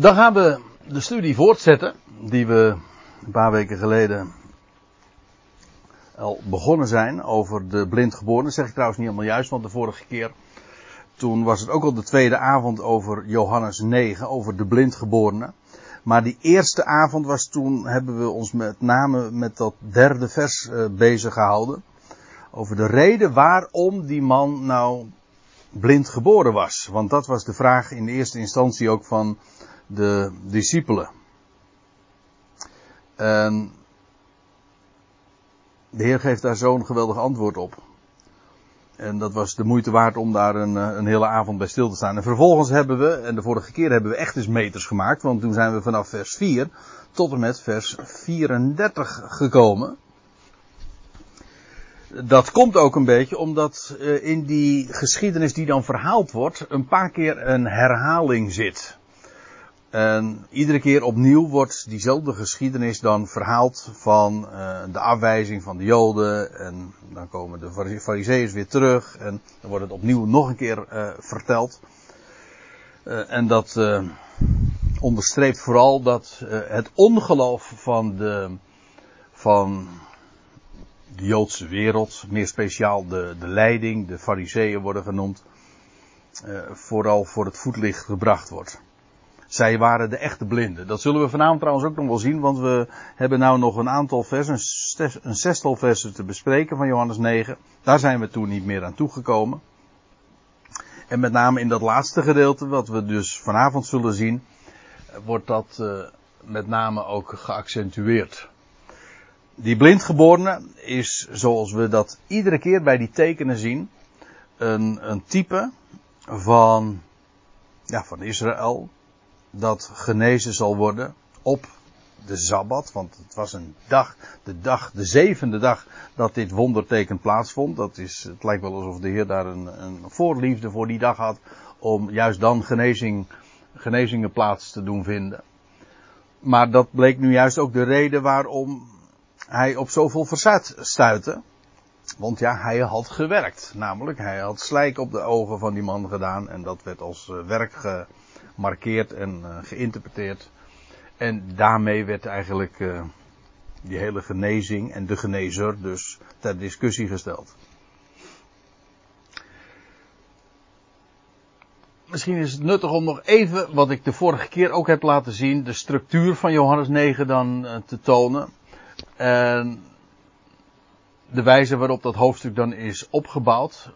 Dan gaan we de studie voortzetten, die we een paar weken geleden al begonnen zijn over de blindgeborenen. Zeg ik trouwens niet helemaal juist, want de vorige keer, toen was het ook al de tweede avond over Johannes 9, over de blindgeborenen. Maar die eerste avond was toen, hebben we ons met name met dat derde vers uh, bezig gehouden. Over de reden waarom die man nou blind geboren was. Want dat was de vraag in de eerste instantie ook van de discipelen. En de Heer geeft daar zo'n geweldig antwoord op. En dat was de moeite waard om daar een, eh, een hele avond bij stil te staan. En vervolgens hebben we, en de vorige keer hebben we echt eens meters gemaakt, want toen zijn we vanaf vers 4 tot en met vers 34 gekomen. Dat komt ook een beetje omdat uh, in die geschiedenis die dan verhaald wordt, een paar keer een herhaling zit. En iedere keer opnieuw wordt diezelfde geschiedenis dan verhaald van uh, de afwijzing van de Joden. En dan komen de Fariseeërs weer terug. En dan wordt het opnieuw nog een keer uh, verteld. Uh, en dat onderstreept vooral dat het ongeloof van de, van de Joodse wereld, meer speciaal de, de leiding, de Fariseeën worden genoemd, vooral voor het voetlicht gebracht wordt. Zij waren de echte blinden. Dat zullen we vanavond trouwens ook nog wel zien, want we hebben nou nog een aantal versen, een zestal versen te bespreken van Johannes 9. Daar zijn we toen niet meer aan toegekomen. En met name in dat laatste gedeelte, wat we dus vanavond zullen zien, wordt dat uh, met name ook geaccentueerd. Die blindgeborene is, zoals we dat iedere keer bij die tekenen zien, een, een type van, ja, van Israël, dat genezen zal worden op de Sabbat, want het was een dag, de dag, de zevende dag dat dit wonderteken plaatsvond. Dat is, het lijkt wel alsof de Heer daar een, een voorliefde voor die dag had om juist dan genezing, genezingen plaats te doen vinden. Maar dat bleek nu juist ook de reden waarom hij op zoveel verzet stuitte. Want ja, hij had gewerkt. Namelijk, hij had slijk op de ogen van die man gedaan. En dat werd als eh, werk gemarkeerd en uh, geïnterpreteerd. En daarmee werd eigenlijk uh, die hele genezing en de genezer dus ter discussie gesteld. Misschien is het nuttig om nog even, wat ik de vorige keer ook heb laten zien, de structuur van Johannes 9 dan uh, te tonen. En de wijze waarop dat hoofdstuk dan is opgebouwd.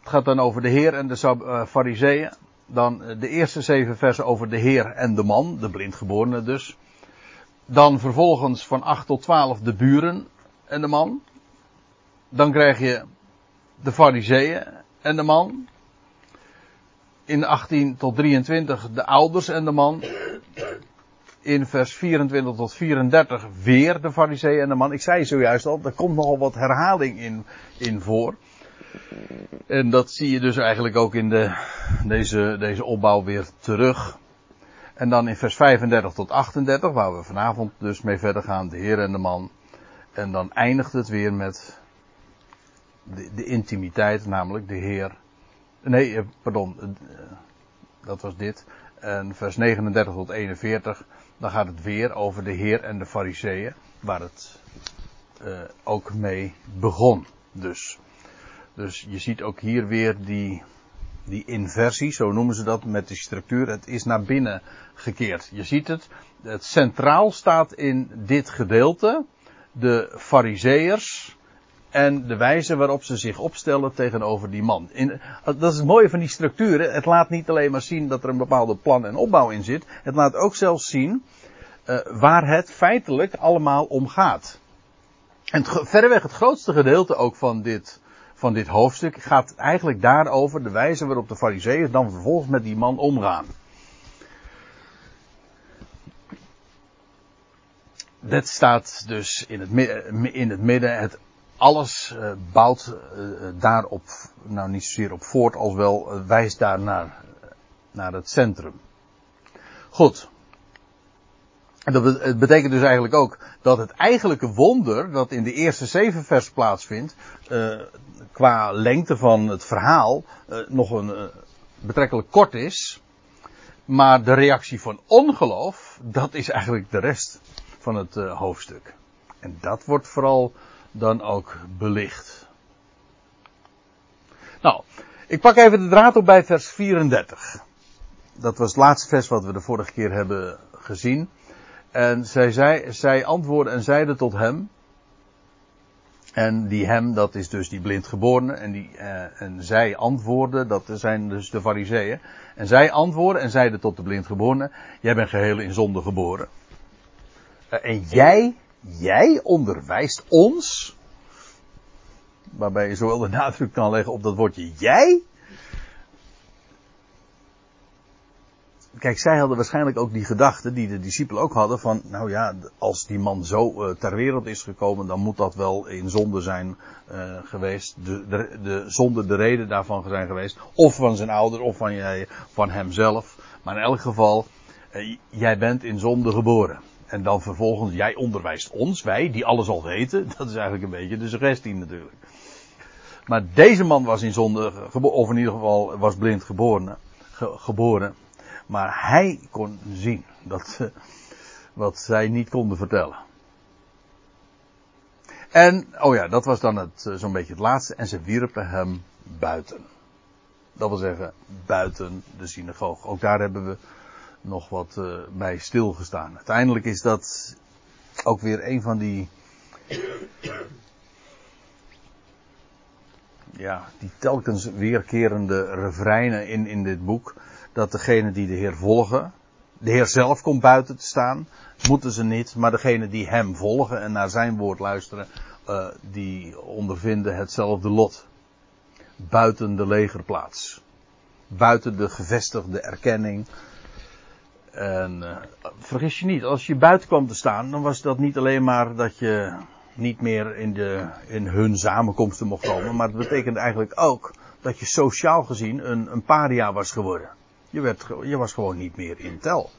Het gaat dan over de Heer en de Fariseeën dan eh, de eerste zeven versen over de Heer en de man, de blindgeborene dus. Dan vervolgens van 8 tot 12 de buren en de man. Dan krijg je de fariseeën en de man. In 18 tot 23 de ouders en de man. In vers 24 tot 34 weer de fariseeën en de man. Ik zei zojuist al, er komt nogal wat herhaling in, in voor. En dat zie je dus eigenlijk ook in de, deze, deze opbouw weer terug. En dan in vers 35 tot 38, waar we vanavond dus mee verder gaan, de Heer en de man. En dan eindigt het weer met de, de intimiteit, namelijk de Heer. Nee, eh, pardon, eh, dat was dit. En vers 39 tot 41, dan gaat het weer over de Heer en de Fariseeën, waar het uh, ook mee begon. Dus. Dus je ziet ook hier weer die, die inversie, zo noemen ze dat met die structuur. Het is naar binnen gekeerd. Je ziet het. Het centraal staat in dit gedeelte de fariseërs en de wijze waarop ze zich opstellen tegenover die man. In, dat is het mooie van die structuren. Het laat niet alleen maar zien dat er een bepaalde plan en opbouw in zit. Het laat ook zelfs zien uh, waar het feitelijk allemaal om gaat. En verreweg het grootste gedeelte ook van dit, van dit hoofdstuk gaat eigenlijk daarover de wijze waarop de fariseeën dan vervolgens met die man omgaan. Dat staat dus in het, in het midden. Het alles uh, bouwt uh, daarop, nou niet zozeer op voort, als wel uh, wijst daar naar, naar het centrum. Goed. En dat betekent dus eigenlijk ook dat het eigenlijke wonder dat in de eerste zeven vers plaatsvindt, qua lengte van het verhaal uh, nog een uh, betrekkelijk kort is. Maar de reactie van ongeloof, dat is eigenlijk de rest van het hoofdstuk. En dat wordt vooral dan ook belicht. Nou, ik pak even de draad op bij vers 34. Dat was het laatste vers wat we de vorige keer hebben gezien. En zij, zei, zij antwoordde en zeide tot hem. En die hem, dat is dus die blindgeborene. En, die, uh, en zij antwoordde, dat zijn dus de fariseeën. En zij antwoordde en zeiden tot de blindgeborene. Jij bent geheel in zonde geboren. Uh, en jij, jij onderwijst ons. Waarbij je zowel de nadruk kan leggen op dat woordje jij. Kijk, zij hadden waarschijnlijk ook die gedachte die de discipelen ook hadden van, nou ja, als die man zo uh, ter wereld is gekomen, dan moet dat wel in zonde zijn uh, geweest. De, de, de zonde de reden daarvan zijn geweest. Of van zijn ouder, of van, jij, van hemzelf. Maar in elk geval, uh, jij bent in zonde geboren. En dan vervolgens, jij onderwijst ons, wij, die alles al weten. Dat is eigenlijk een beetje de suggestie natuurlijk. Maar deze man was in zonde geboren, of in ieder geval was blind geboren. Ge, geboren. Maar hij kon zien dat, wat zij niet konden vertellen. En, oh ja, dat was dan het, zo'n beetje het laatste. En ze wierpen hem buiten. Dat wil zeggen, buiten de synagoge. Ook daar hebben we nog wat uh, bij stilgestaan. Uiteindelijk is dat ook weer een van die. Ja, die telkens weerkerende refreinen in, in dit boek dat degene die de Heer volgen, de Heer zelf komt buiten te staan, moeten ze niet, maar degene die Hem volgen en naar Zijn woord luisteren, uh, die ondervinden hetzelfde lot. Buiten de legerplaats. Buiten de gevestigde erkenning. En uh, vergis je niet, als je buiten kwam te staan, dan was dat niet alleen maar dat je niet meer in, de, in hun samenkomsten mocht komen, maar het betekende eigenlijk ook dat je sociaal gezien een, een paria was geworden. Je, werd, je was gewoon niet meer in tel.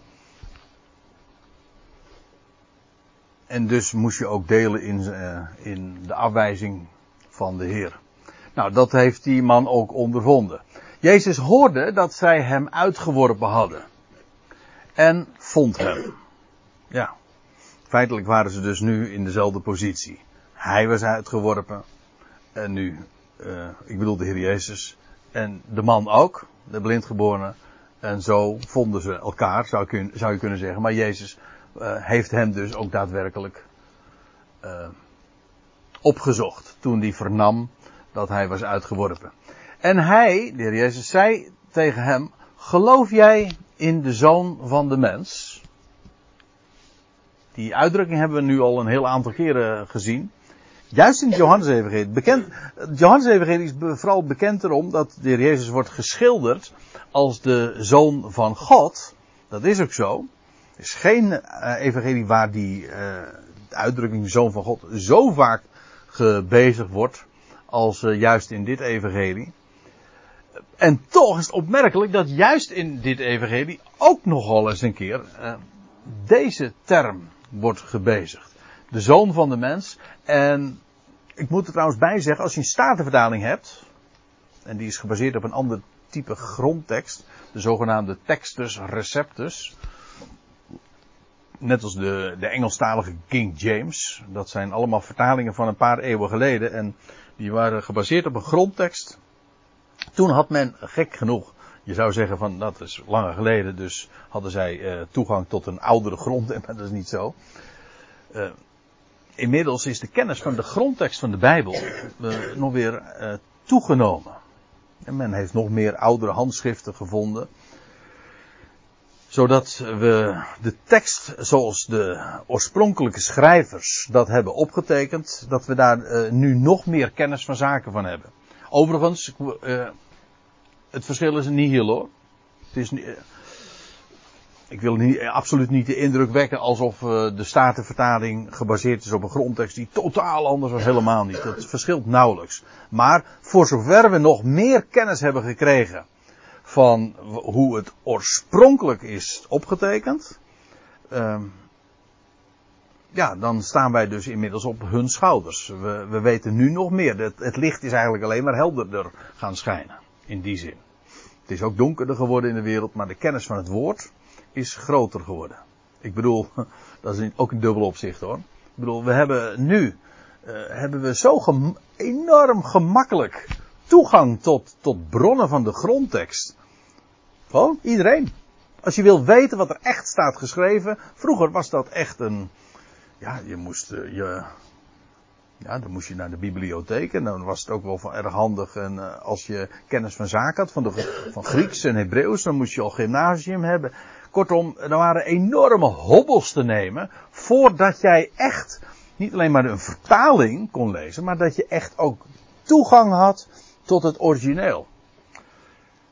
En dus moest je ook delen in, uh, in de afwijzing van de Heer. Nou, dat heeft die man ook ondervonden. Jezus hoorde dat zij hem uitgeworpen hadden. En vond hem. Ja. Feitelijk waren ze dus nu in dezelfde positie. Hij was uitgeworpen. En nu, uh, ik bedoel de Heer Jezus. En de man ook, de blindgeborene. En zo vonden ze elkaar, zou, zou je kunnen zeggen. Maar Jezus uh, heeft hem dus ook daadwerkelijk uh, opgezocht. Toen hij vernam dat hij was uitgeworpen. En hij, de heer Jezus, zei tegen hem: Geloof jij in de zoon van de mens? Die uitdrukking hebben we nu al een heel aantal keren gezien. Juist in het Johannes-evangelie. Bekend, Johannes-evangelie is vooral bekend erom dat de heer Jezus wordt geschilderd als de zoon van God. Dat is ook zo. Er is geen uh, evangelie waar die de uitdrukking zoon van God zo vaak gebezigd wordt als uh, juist in dit evangelie. En toch is het opmerkelijk dat juist in dit evangelie ook nogal eens een keer deze term wordt gebezigd. De zoon van de mens. En ik moet er trouwens bij zeggen, als je een statenvertaling hebt, en die is gebaseerd op een ander type grondtekst, de zogenaamde textus receptus. Net als de, de Engelstalige King James. Dat zijn allemaal vertalingen van een paar eeuwen geleden. En die waren gebaseerd op een grondtekst. Toen had men, gek genoeg, je zou zeggen van dat is langer geleden, dus hadden zij uh, toegang tot een oudere grond, maar dat is niet zo. Uh, inmiddels is de kennis van de grondtekst van de Bijbel uh, nog weer toegenomen. En men heeft nog meer oudere handschriften gevonden. Zodat we de tekst zoals de oorspronkelijke schrijvers dat hebben opgetekend, dat we daar uh, nu nog meer kennis van zaken van hebben. Overigens, het verschil is niet heel hoor. Het is niet, ik wil niet, absoluut niet de indruk wekken alsof uh, de Statenvertaling gebaseerd is op een grondtekst die totaal anders was. Helemaal niet. Dat verschilt nauwelijks. Maar voor zover we nog meer kennis hebben gekregen van hoe het oorspronkelijk is opgetekend. Uh, ja, dan staan wij dus inmiddels op hun schouders. We, we weten nu nog meer. Het licht is eigenlijk alleen maar helderder gaan schijnen. In die zin. Het is ook donkerder geworden in de wereld, maar de kennis van het woord is groter geworden. Ik bedoel, dat is ook een dubbel opzicht hoor. Ik bedoel, we hebben nu, uh, hebben we zo enorm gemakkelijk toegang tot, tot bronnen van de grondtekst. Gewoon, iedereen. Als je wil weten wat er echt staat geschreven, vroeger was dat echt een, ja, je moest, uh, je, ja, dan moest je naar de bibliotheek en dan was het ook wel van erg handig. En uh, als je kennis van zaken had, van, de, van Grieks en Hebreeuws, dan moest je al gymnasium hebben. Kortom, er waren enorme hobbels te nemen voordat jij echt niet alleen maar een vertaling kon lezen, maar dat je echt ook toegang had tot het origineel.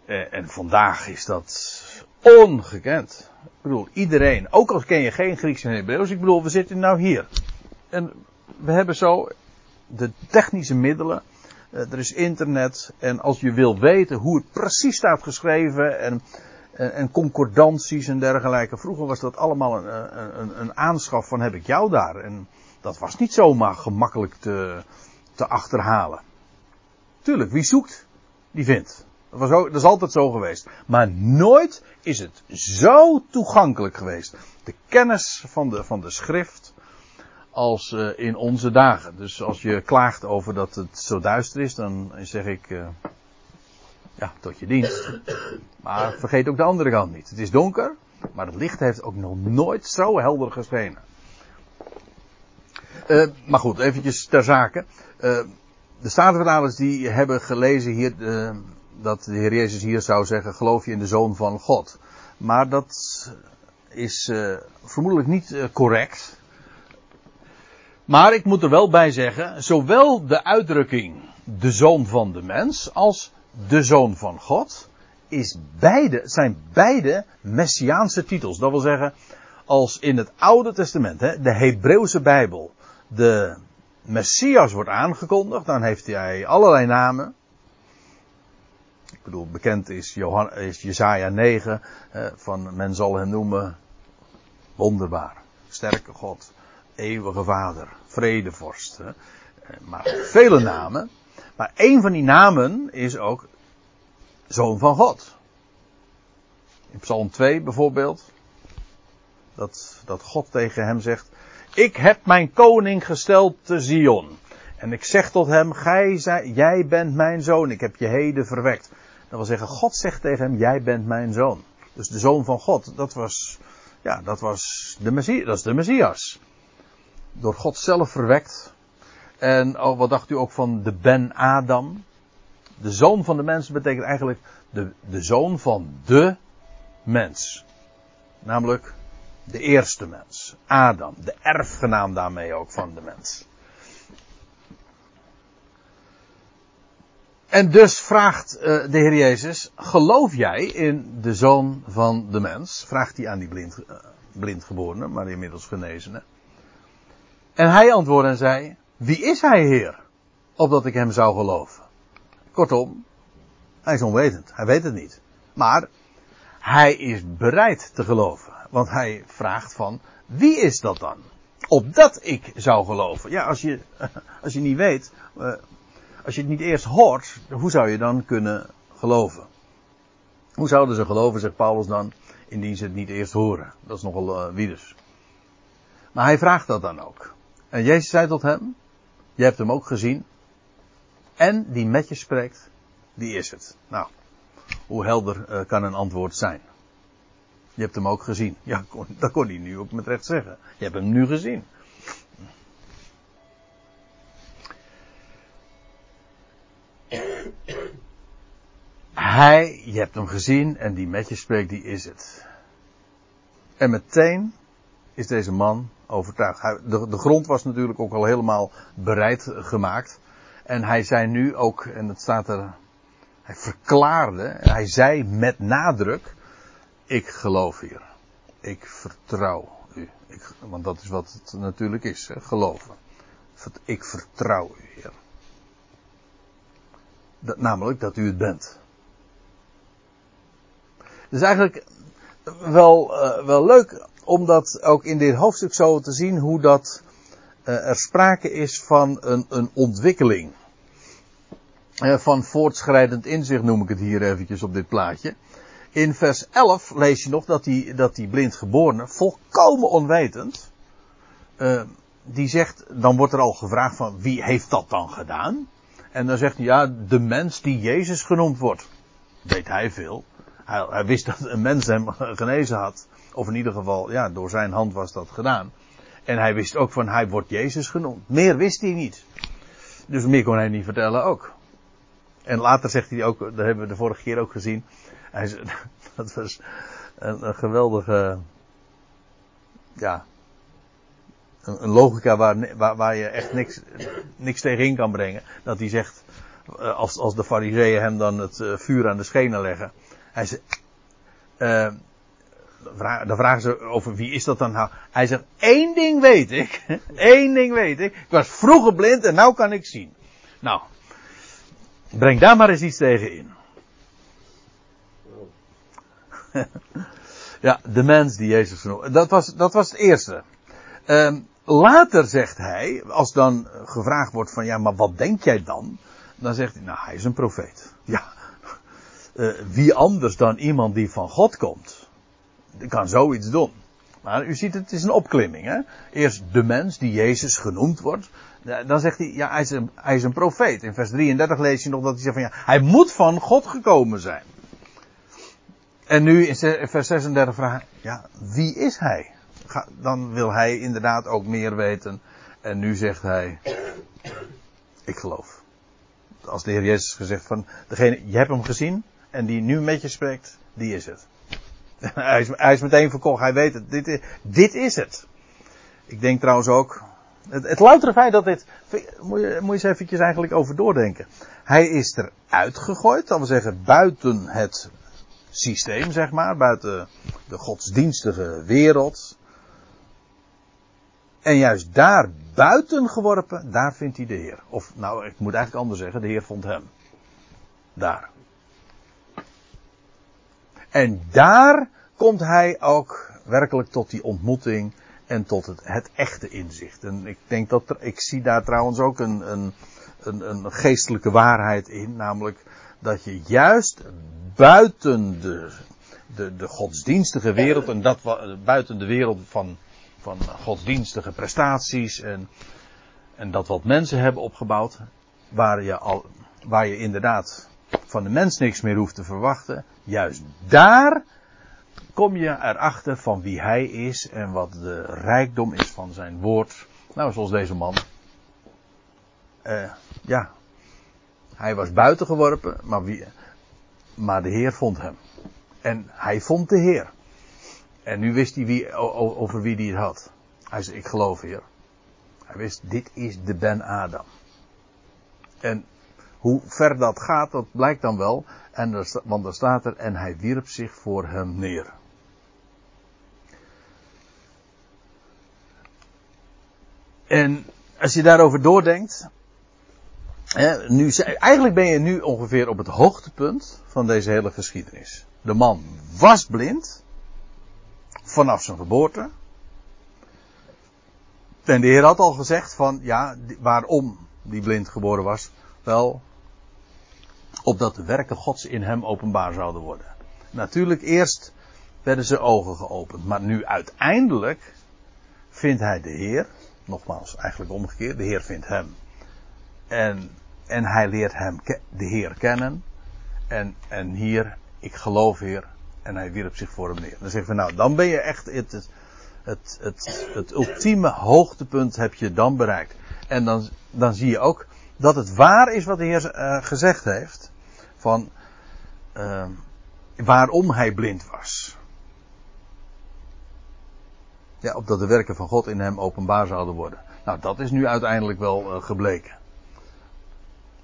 Eh, en vandaag is dat ongekend. Ik bedoel, iedereen, ook al ken je geen Grieks en Hebreeuws, ik bedoel, we zitten nou hier. En we hebben zo de technische middelen. Eh, er is internet. En als je wil weten hoe het precies staat geschreven. En, en, en concordanties en dergelijke. Vroeger was dat allemaal een, een, aanschaf van heb ik jou daar. En dat was niet zomaar gemakkelijk te, te achterhalen. Tuurlijk, wie zoekt, die vindt. Dat, is altijd zo geweest. Maar nooit is het zo toegankelijk geweest. De kennis van de, schrift als uh, in onze dagen. Dus als je klaagt over dat het zo duister is, dan zeg ik, ja, tot je dienst. Maar vergeet ook de andere kant niet. Het is donker, maar het licht heeft ook nog nooit zo helder geschenen. Uh, maar goed, eventjes ter zake. de Statenvertalers die hebben gelezen hier dat de Heer Jezus hier zou zeggen, geloof je in de Zoon van God. Maar dat is vermoedelijk niet correct. Maar ik moet er wel bij zeggen, zowel de uitdrukking de zoon van de mens als de zoon van God is beide, zijn beide messiaanse titels. Dat wil zeggen, als in het Oude Testament, hè, de Hebreeuwse Bijbel, de Messias wordt aangekondigd, dan heeft hij allerlei namen. Ik bedoel, bekend is, Johan, is Jezaja 9, van men zal hem noemen wonderbaar, sterke God, eeuwige vader, vredevorst. Hè. Maar vele namen. Maar een van die namen is ook zoon van God. In Psalm 2 bijvoorbeeld. Dat, dat God tegen hem zegt. Ik heb mijn koning gesteld te Zion. En ik zeg tot hem, gij, jij bent mijn zoon, ik heb je heden verwekt. Dat wil zeggen, God zegt tegen hem, jij bent mijn zoon. Dus de zoon van God, dat was, ja, dat was de Messias, dat is de Messias door God zelf verwekt. En wat dacht u ook van de Ben Adam? De zoon van de mens betekent eigenlijk de, de zoon van de mens. Namelijk de eerste mens. Adam. De erfgenaam daarmee ook van de mens. En dus vraagt uh, de Heer Jezus, geloof jij in de zoon van de mens? Vraagt hij aan die blind, uh, blindgeborene, maar inmiddels genezene. En hij antwoordde en zei, wie is hij Heer? Opdat ik hem zou geloven. Kortom, hij is onwetend. Hij weet het niet. Maar hij is bereid te geloven. Want hij vraagt van, wie is dat dan? Opdat ik zou geloven. Ja, als je, als je niet weet, eh, als je het niet eerst hoort, hoe zou je dan kunnen geloven? Hoe zouden ze geloven, zegt Paulus dan, indien ze het niet eerst horen? Dat is nogal uh, wieders. Maar hij vraagt dat dan ook. En Jezus zei tot hem, je hebt hem ook gezien. En die met je spreekt, die is het. Nou, hoe helder uh, kan een antwoord zijn? Je hebt hem ook gezien. Ja, dat kon hij nu ook met recht zeggen. Je hebt hem nu gezien. Hij, je hebt hem gezien en die met je spreekt, die is het. En meteen is deze man overtuigd. de, de grond was natuurlijk ook al helemaal bereid gemaakt. En hij zei nu ook, en het staat er, hij verklaarde, hij zei met nadruk, ik geloof hier. Ik vertrouw u. Ik, want dat is wat het natuurlijk is, geloven. Ik vertrouw u, Heer. Dat, namelijk dat u het bent. Is eigenlijk wel, uh, wel leuk om dat ook in dit hoofdstuk zo te zien hoe dat uh, er sprake is van een, een ontwikkeling. eh, van voortschrijdend inzicht noem ik het hier eventjes op dit plaatje. In vers 11 lees je nog dat die, dat die blindgeborene, volkomen onwetend, uh, die zegt, dan wordt er al gevraagd van wie heeft dat dan gedaan? En dan zegt hij, ja, de mens die Jezus genoemd wordt. Weet hij veel. Hij, wist dat een mens hem genezen had. Of in ieder geval, ja, door zijn hand was dat gedaan. En hij wist ook van, hij wordt Jezus genoemd. Meer wist hij niet. Dus meer kon hij niet vertellen ook. En later zegt hij ook, dat hebben we de vorige keer ook gezien. Hij, dat was een, geweldige, ja, een, logica waar, waar, waar, je echt niks, niks tegenin kan brengen. Dat hij zegt, eh, als, als de fariseeën hem dan het eh, vuur aan de schenen leggen. Hij zegt, uh, dan vragen ze over wie is dat dan nou. Hij zegt, één ding weet ik. Eén ding weet ik. Ik was vroeger blind en nou kan ik zien. Nou, breng daar maar eens iets tegen in. ja, de mens die Jezus genoemd. Dat was, dat was het eerste. Um, later zegt hij, als dan gevraagd wordt van ja, maar wat denk jij dan? Dan zegt hij, nou hij is een profeet. Ja, uh, wie anders dan iemand die van God komt, kan zoiets doen. Maar u ziet, het is een opklimming. Hè? Eerst de mens die Jezus genoemd wordt. Dan zegt hij, ja, hij is, een, hij is een profeet. In vers 33 lees je nog dat hij zegt van ja, hij moet van God gekomen zijn. En nu in vers 36 vraagt ja, wie is hij? Dan wil hij inderdaad ook meer weten. En nu zegt hij, ik geloof. Als de Heer Jezus gezegd van, degene, je hebt hem gezien en die nu met je spreekt, die is het. hij, is, hij is meteen verkocht, hij weet het. Dit is, dit is het. Ik denk trouwens ook, het, het loutere feit dat dit, moet je, moet je eens eventjes eigenlijk over doordenken. Hij is eruit gegooid, dat wil zeggen buiten het systeem, zeg maar, buiten de godsdienstige wereld. En juist daar buiten geworpen, daar vindt hij de Heer. Of nou, ik moet eigenlijk anders zeggen, de Heer vond hem. Daar. En daar komt hij ook werkelijk tot die ontmoeting en tot het, het echte inzicht. En ik denk dat ik zie daar trouwens ook een, een, een, een geestelijke waarheid in, namelijk dat je juist buiten de, de, de godsdienstige wereld en dat buiten de wereld van, van godsdienstige prestaties en, en dat wat mensen hebben opgebouwd, waar je al, waar je inderdaad van de mens niks meer hoeft te verwachten, juist daar kom je erachter van wie hij is en wat de rijkdom is van zijn woord. Nou, zoals deze man. Uh, ja, hij was buiten geworpen, maar, wie, maar de Heer vond hem. En hij vond de Heer. En nu wist hij wie, over wie hij het had. Hij zei, ik geloof Heer. Hij wist, dit is de Ben Adam. En hoe ver dat gaat, dat blijkt dan wel. En er, want er staat er, en hij wierp zich voor hem neer. En als je daarover doordenkt, nu, eigenlijk ben je nu ongeveer op het hoogtepunt van deze hele geschiedenis. De man was blind. Vanaf zijn geboorte. En de Heer had al gezegd van, ja, waarom die blind geboren was. Wel, opdat de werken Gods in hem openbaar zouden worden. Natuurlijk, eerst werden zijn ogen geopend. Maar nu uiteindelijk vindt hij de Heer. Nogmaals, eigenlijk omgekeerd. De Heer vindt hem. En, en hij leert hem, de Heer kennen. En, en hier, ik geloof Heer. En hij wierp zich voor hem neer. Dan zeggen we nou, dan ben je echt het, het, het, het, het ultieme hoogtepunt heb je dan bereikt. En dan, dan zie je ook dat het waar is wat de Heer uh, gezegd heeft. Van uh, waarom hij blind was. Ja, opdat de werken van God in hem openbaar zouden worden. Nou, dat is nu uiteindelijk wel uh, gebleken.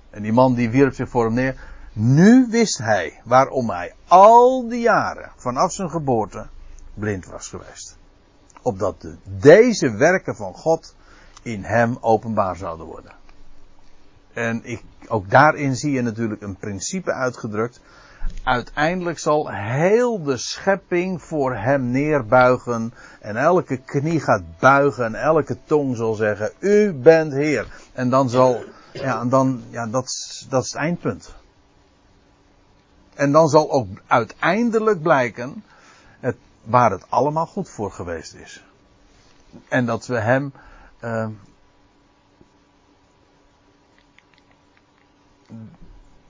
En die man die wierp zich voor hem neer. Nu wist hij waarom hij al die jaren vanaf zijn geboorte blind was geweest. Opdat de, deze werken van God in hem openbaar zouden worden. En ik, ook daarin zie je natuurlijk een principe uitgedrukt. Uiteindelijk zal heel de schepping voor hem neerbuigen. En elke knie gaat buigen en elke tong zal zeggen, u bent Heer. En dan zal Ja, en dan, ja, dat, is- dat is het eindpunt. En dan zal ook uiteindelijk blijken het, waar het allemaal goed voor geweest is. En dat we hem eh,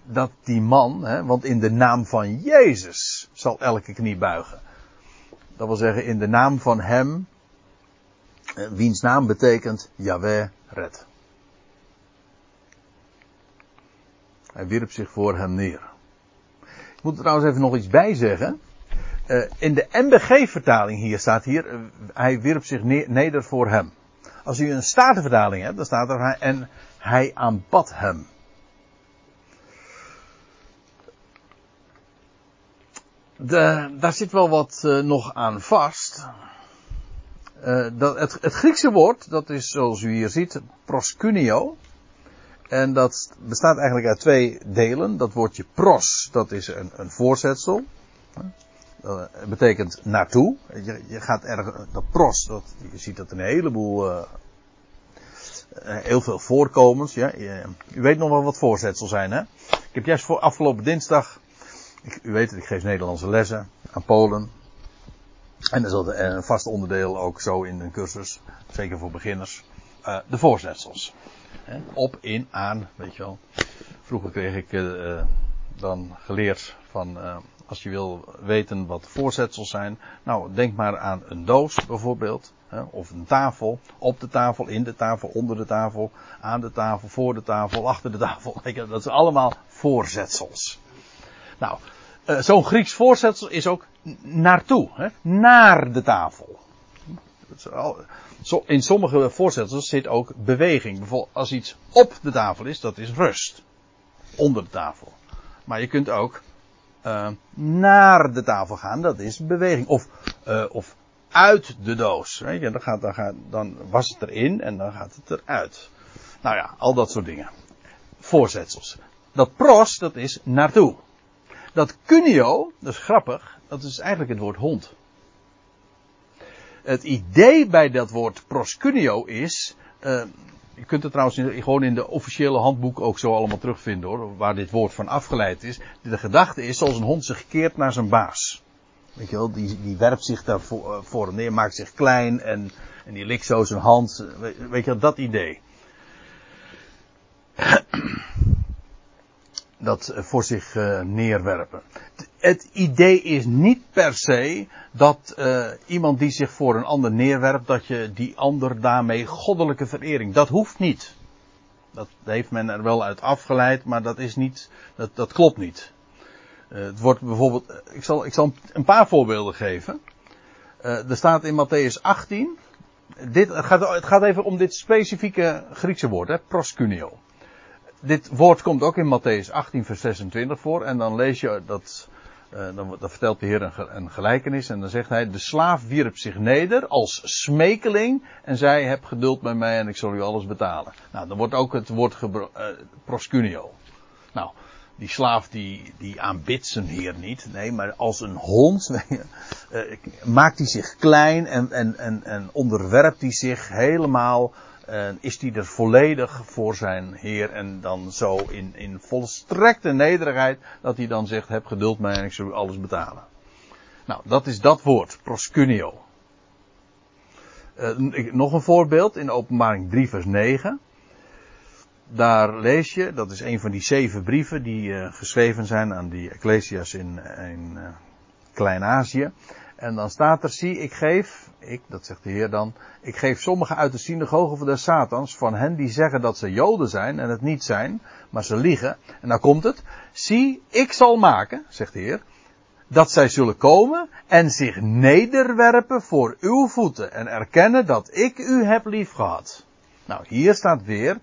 dat die man, hè, want in de naam van Jezus zal elke knie buigen. Dat wil zeggen in de naam van hem, eh, wiens naam betekent Yahweh red. Hij wierp zich voor hem neer. Ik moet er trouwens even nog iets bij zeggen. Eh, in de MBG-vertaling hier staat hier, eh, hij wierp zich neer, neder voor hem. Als u een statenvertaling hebt, dan staat er, en hij aanbad hem. Daar zit wel wat eh, nog aan vast. Eh, dat, het, het Griekse woord, dat is zoals u hier ziet, proskunio. En dat bestaat eigenlijk uit twee delen. Dat woordje pros, dat is een, een voorzetsel. Dat betekent naartoe. Je, je gaat erg, dat pros, dat, je ziet dat een heleboel, eh, eh, heel veel voorkomens. Ja. Je- u weet nog wel wat voorzetsel zijn, hè? Ik heb juist voor afgelopen dinsdag, ik, u weet het, ik geef Nederlandse lessen aan Polen. En dat is een vast onderdeel ook zo in een cursus, zeker voor beginners. eh, de voorzetsels. Op, in, aan, weet je wel. Vroeger kreeg ik eh, eh, dan geleerd van, als je wil weten wat voorzetsels zijn. Nou, denk maar aan een doos bijvoorbeeld. Of een tafel. Op de tafel, in de tafel, onder de tafel, aan de tafel, voor de tafel, achter de tafel. Dat zijn allemaal voorzetsels. Nou, eh, zo'n Grieks voorzetsel is ook naartoe. Hè, naar de tafel. In sommige voorzetsels zit ook beweging. Bijvoorbeeld als iets op de tafel is, dat is rust. Onder de tafel. Maar je kunt ook eh, naar de tafel gaan, dat is beweging. Of, eh, of uit de doos. Dan, gaat, dan, gaat, dan was het erin en dan gaat het eruit. Nou ja, al dat soort dingen. Voorzetsels. Dat pros, dat is naartoe. Dat cuneo, dat is grappig, dat is eigenlijk het woord hond. Het idee bij dat woord proscuneo is. eh, je kunt het trouwens gewoon in de officiële handboek ook zo allemaal terugvinden hoor. Waar dit woord van afgeleid is. De gedachte is zoals een hond zich keert naar zijn baas. Weet je wel, die, die werpt zich daar voor, eh, voor hem neer, maakt zich klein en, en die likt zo zijn hand. Weet, weet je wel, dat idee. Dat eh, voor zich eh, neerwerpen. Het idee is niet per se dat eh, iemand die zich voor een ander neerwerpt, dat je die ander daarmee goddelijke verering. Dat hoeft niet. Dat heeft men er wel uit afgeleid, maar dat is niet, dat, dat klopt niet. Het wordt bijvoorbeeld, ik zal, ik zal een paar voorbeelden geven. Er staat in Matthäus 18, dit, het, gaat, het gaat even om dit specifieke Griekse woord, hè, proskuneo dit woord komt ook in Matthäus 18, vers 26 voor. En dan lees je dat. eh, dan, vertelt de Heer een, een gelijkenis. En dan zegt hij: De slaaf wierp zich neder als smekeling. En zei: Heb geduld met mij en ik zal u alles betalen. Nou, dan wordt ook het woord eh, proskuneo. Nou, die slaaf die, die aanbidt zijn Heer niet. Nee, maar als een hond. eh, maakt hij zich klein en, en, en, en onderwerpt hij zich helemaal. En is hij er volledig voor zijn Heer en dan zo in, in volstrekte nederigheid dat hij dan zegt, heb geduld mij en ik zal alles betalen. Nou, dat is dat woord, proskunio. Eh, nog een voorbeeld in openbaring 3 vers 9. Daar lees je, dat is een van die zeven brieven die eh, geschreven zijn aan die Ecclesias in, in eh, Klein-Azië. En dan staat er, zie, ik geef, ik, dat zegt de Heer dan, ik geef sommigen uit de synagogen van de Satans, van hen die zeggen dat ze Joden zijn en het niet zijn, maar ze liegen. En dan komt het, zie, ik zal maken, zegt de Heer, dat zij zullen komen en zich nederwerpen voor uw voeten en erkennen dat ik u heb liefgehad. Nou, hier staat weer